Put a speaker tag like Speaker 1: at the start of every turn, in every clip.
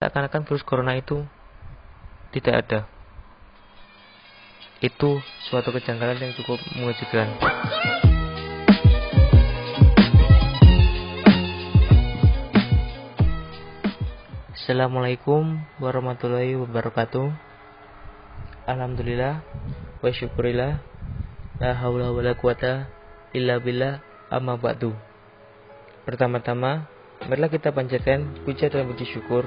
Speaker 1: seakan-akan virus corona itu tidak ada. Itu suatu kejanggalan yang cukup mengejutkan. Assalamualaikum warahmatullahi wabarakatuh. Alhamdulillah wa syukurillah la haula wala quwata illa billah amma ba'du. Pertama-tama, marilah kita panjatkan puja dan puji syukur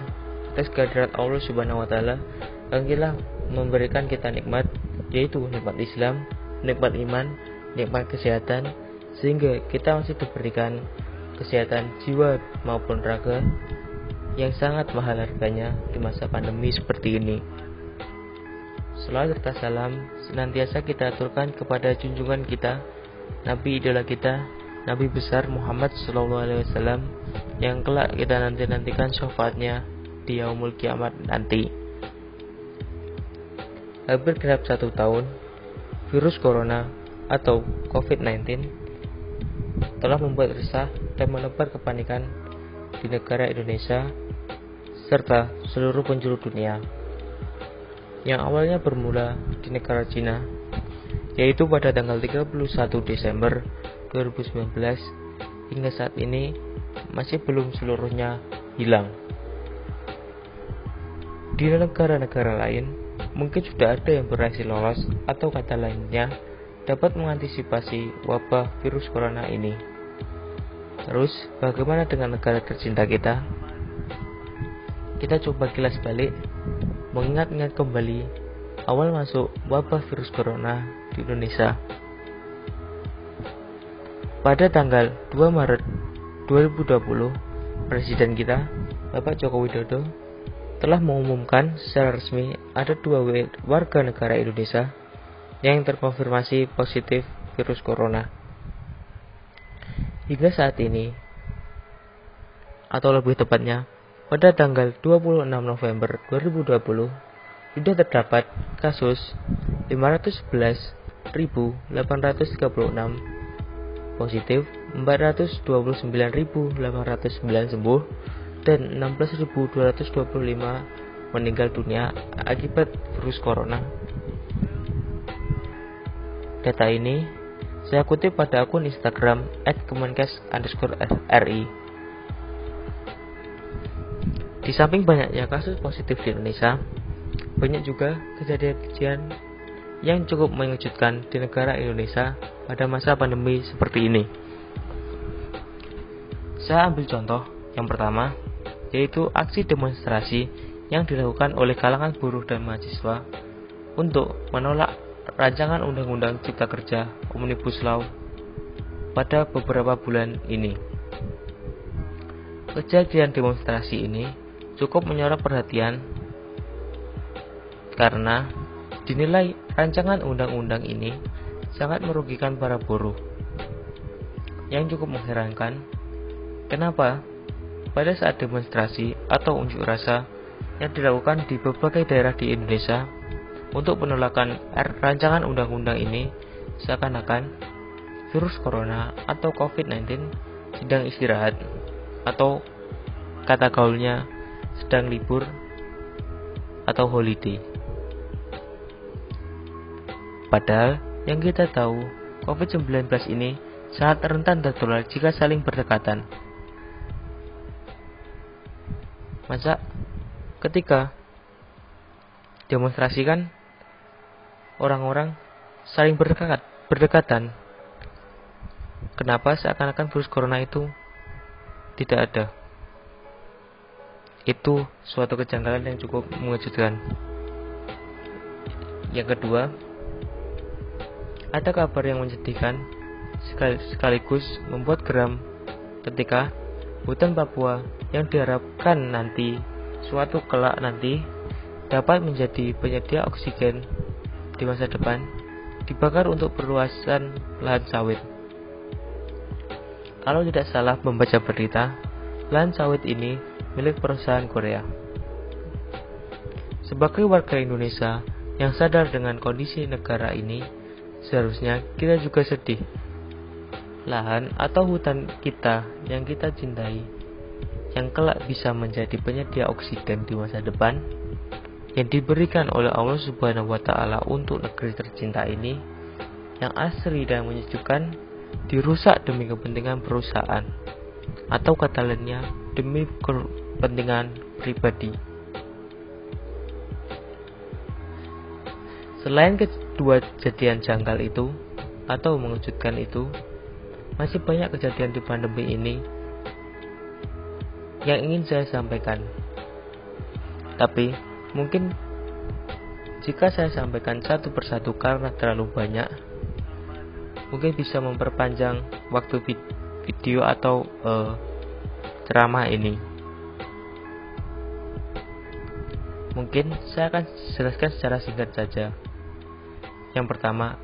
Speaker 1: atas kehadirat Allah Subhanahu wa taala yang telah memberikan kita nikmat yaitu nikmat Islam, nikmat iman, nikmat kesehatan sehingga kita masih diberikan kesehatan jiwa maupun raga yang sangat mahal harganya di masa pandemi seperti ini. Selalu serta salam senantiasa kita aturkan kepada junjungan kita, Nabi idola kita, Nabi besar Muhammad SAW yang kelak kita nanti nantikan syafaatnya di yaumul kiamat nanti. Hampir genap satu tahun, virus corona atau COVID-19 telah membuat resah dan menebar kepanikan di negara Indonesia serta seluruh penjuru dunia. Yang awalnya bermula di negara Cina, yaitu pada tanggal 31 Desember 2019 hingga saat ini masih belum seluruhnya hilang. Di negara-negara lain, mungkin sudah ada yang berhasil lolos atau kata lainnya dapat mengantisipasi wabah virus corona ini. Terus, bagaimana dengan negara tercinta kita? Kita coba kilas balik, mengingat-ingat kembali awal masuk wabah virus corona di Indonesia. Pada tanggal 2 Maret 2020, Presiden kita, Bapak Joko Widodo, telah mengumumkan secara resmi ada dua warga negara Indonesia yang terkonfirmasi positif virus corona. Hingga saat ini, atau lebih tepatnya, pada tanggal 26 November 2020, sudah terdapat kasus 511.836 positif, 429.809 sembuh, dan 16.225 meninggal dunia akibat virus corona. Data ini saya kutip pada akun Instagram @kemenkes_ri. Di samping banyaknya kasus positif di Indonesia, banyak juga kejadian-kejadian yang cukup mengejutkan di negara Indonesia pada masa pandemi seperti ini. Saya ambil contoh yang pertama, yaitu aksi demonstrasi yang dilakukan oleh kalangan buruh dan mahasiswa untuk menolak rancangan Undang-Undang Cipta Kerja Omnibus Law pada beberapa bulan ini. Kejadian demonstrasi ini cukup menyorot perhatian karena dinilai rancangan undang-undang ini sangat merugikan para buruh. Yang cukup mengherankan, kenapa pada saat demonstrasi atau unjuk rasa yang dilakukan di berbagai daerah di Indonesia untuk penolakan rancangan undang-undang ini seakan-akan virus corona atau COVID-19 sedang istirahat atau kata gaulnya sedang libur atau holiday. Padahal yang kita tahu COVID-19 ini sangat rentan tertular jika saling berdekatan masa ketika demonstrasikan orang-orang saling berdekat, berdekatan. Kenapa seakan-akan virus corona itu tidak ada? Itu suatu kejanggalan yang cukup mengejutkan. Yang kedua, ada kabar yang menyedihkan sekaligus membuat geram ketika hutan Papua yang diharapkan nanti suatu kelak nanti dapat menjadi penyedia oksigen di masa depan dibakar untuk perluasan lahan sawit. Kalau tidak salah membaca berita, lahan sawit ini milik perusahaan Korea. Sebagai warga Indonesia yang sadar dengan kondisi negara ini, seharusnya kita juga sedih lahan atau hutan kita yang kita cintai yang kelak bisa menjadi penyedia oksigen di masa depan yang diberikan oleh Allah Subhanahu wa taala untuk negeri tercinta ini yang asri dan menyejukkan dirusak demi kepentingan perusahaan atau kata lainnya demi kepentingan pribadi. Selain kedua kejadian janggal itu atau mengejutkan itu, masih banyak kejadian di pandemi ini yang ingin saya sampaikan. Tapi mungkin jika saya sampaikan satu persatu karena terlalu banyak, mungkin bisa memperpanjang waktu video atau uh, ceramah ini. Mungkin saya akan jelaskan secara singkat saja. Yang pertama,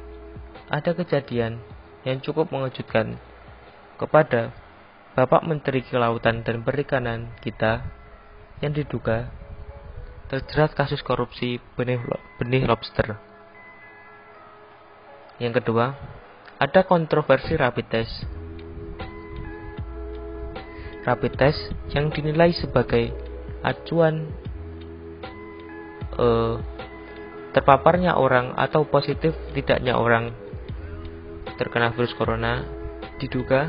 Speaker 1: ada kejadian yang cukup mengejutkan kepada Bapak Menteri Kelautan dan Perikanan kita yang diduga terjerat kasus korupsi benih, benih lobster. Yang kedua, ada kontroversi rapid test. Rapid test yang dinilai sebagai acuan eh, terpaparnya orang atau positif tidaknya orang terkena virus corona diduga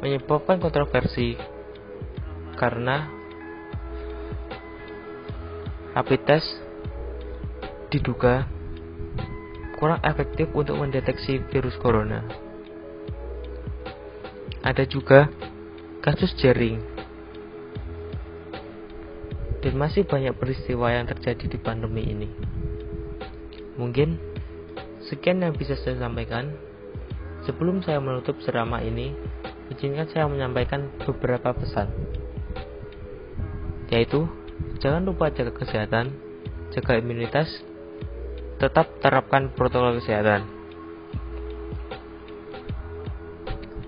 Speaker 1: menyebabkan kontroversi karena rapid test diduga kurang efektif untuk mendeteksi virus corona. Ada juga kasus jaring dan masih banyak peristiwa yang terjadi di pandemi ini. Mungkin sekian yang bisa saya sampaikan. Sebelum saya menutup ceramah ini, izinkan saya menyampaikan beberapa pesan, yaitu jangan lupa jaga kesehatan, jaga imunitas, tetap terapkan protokol kesehatan.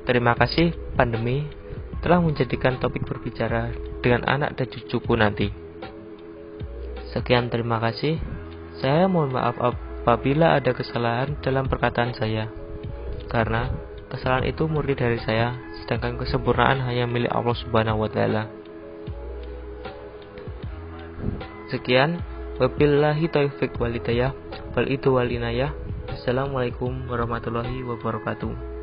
Speaker 1: Terima kasih pandemi telah menjadikan topik berbicara dengan anak dan cucuku nanti. Sekian terima kasih. Saya mohon maaf apabila ada kesalahan dalam perkataan saya. Karena Kesalahan itu murni dari saya, sedangkan kesempurnaan hanya milik Allah Subhanahu wa taala. Sekian, wabillahi taufik walidayah, wal itu walinayah. Assalamualaikum warahmatullahi wabarakatuh.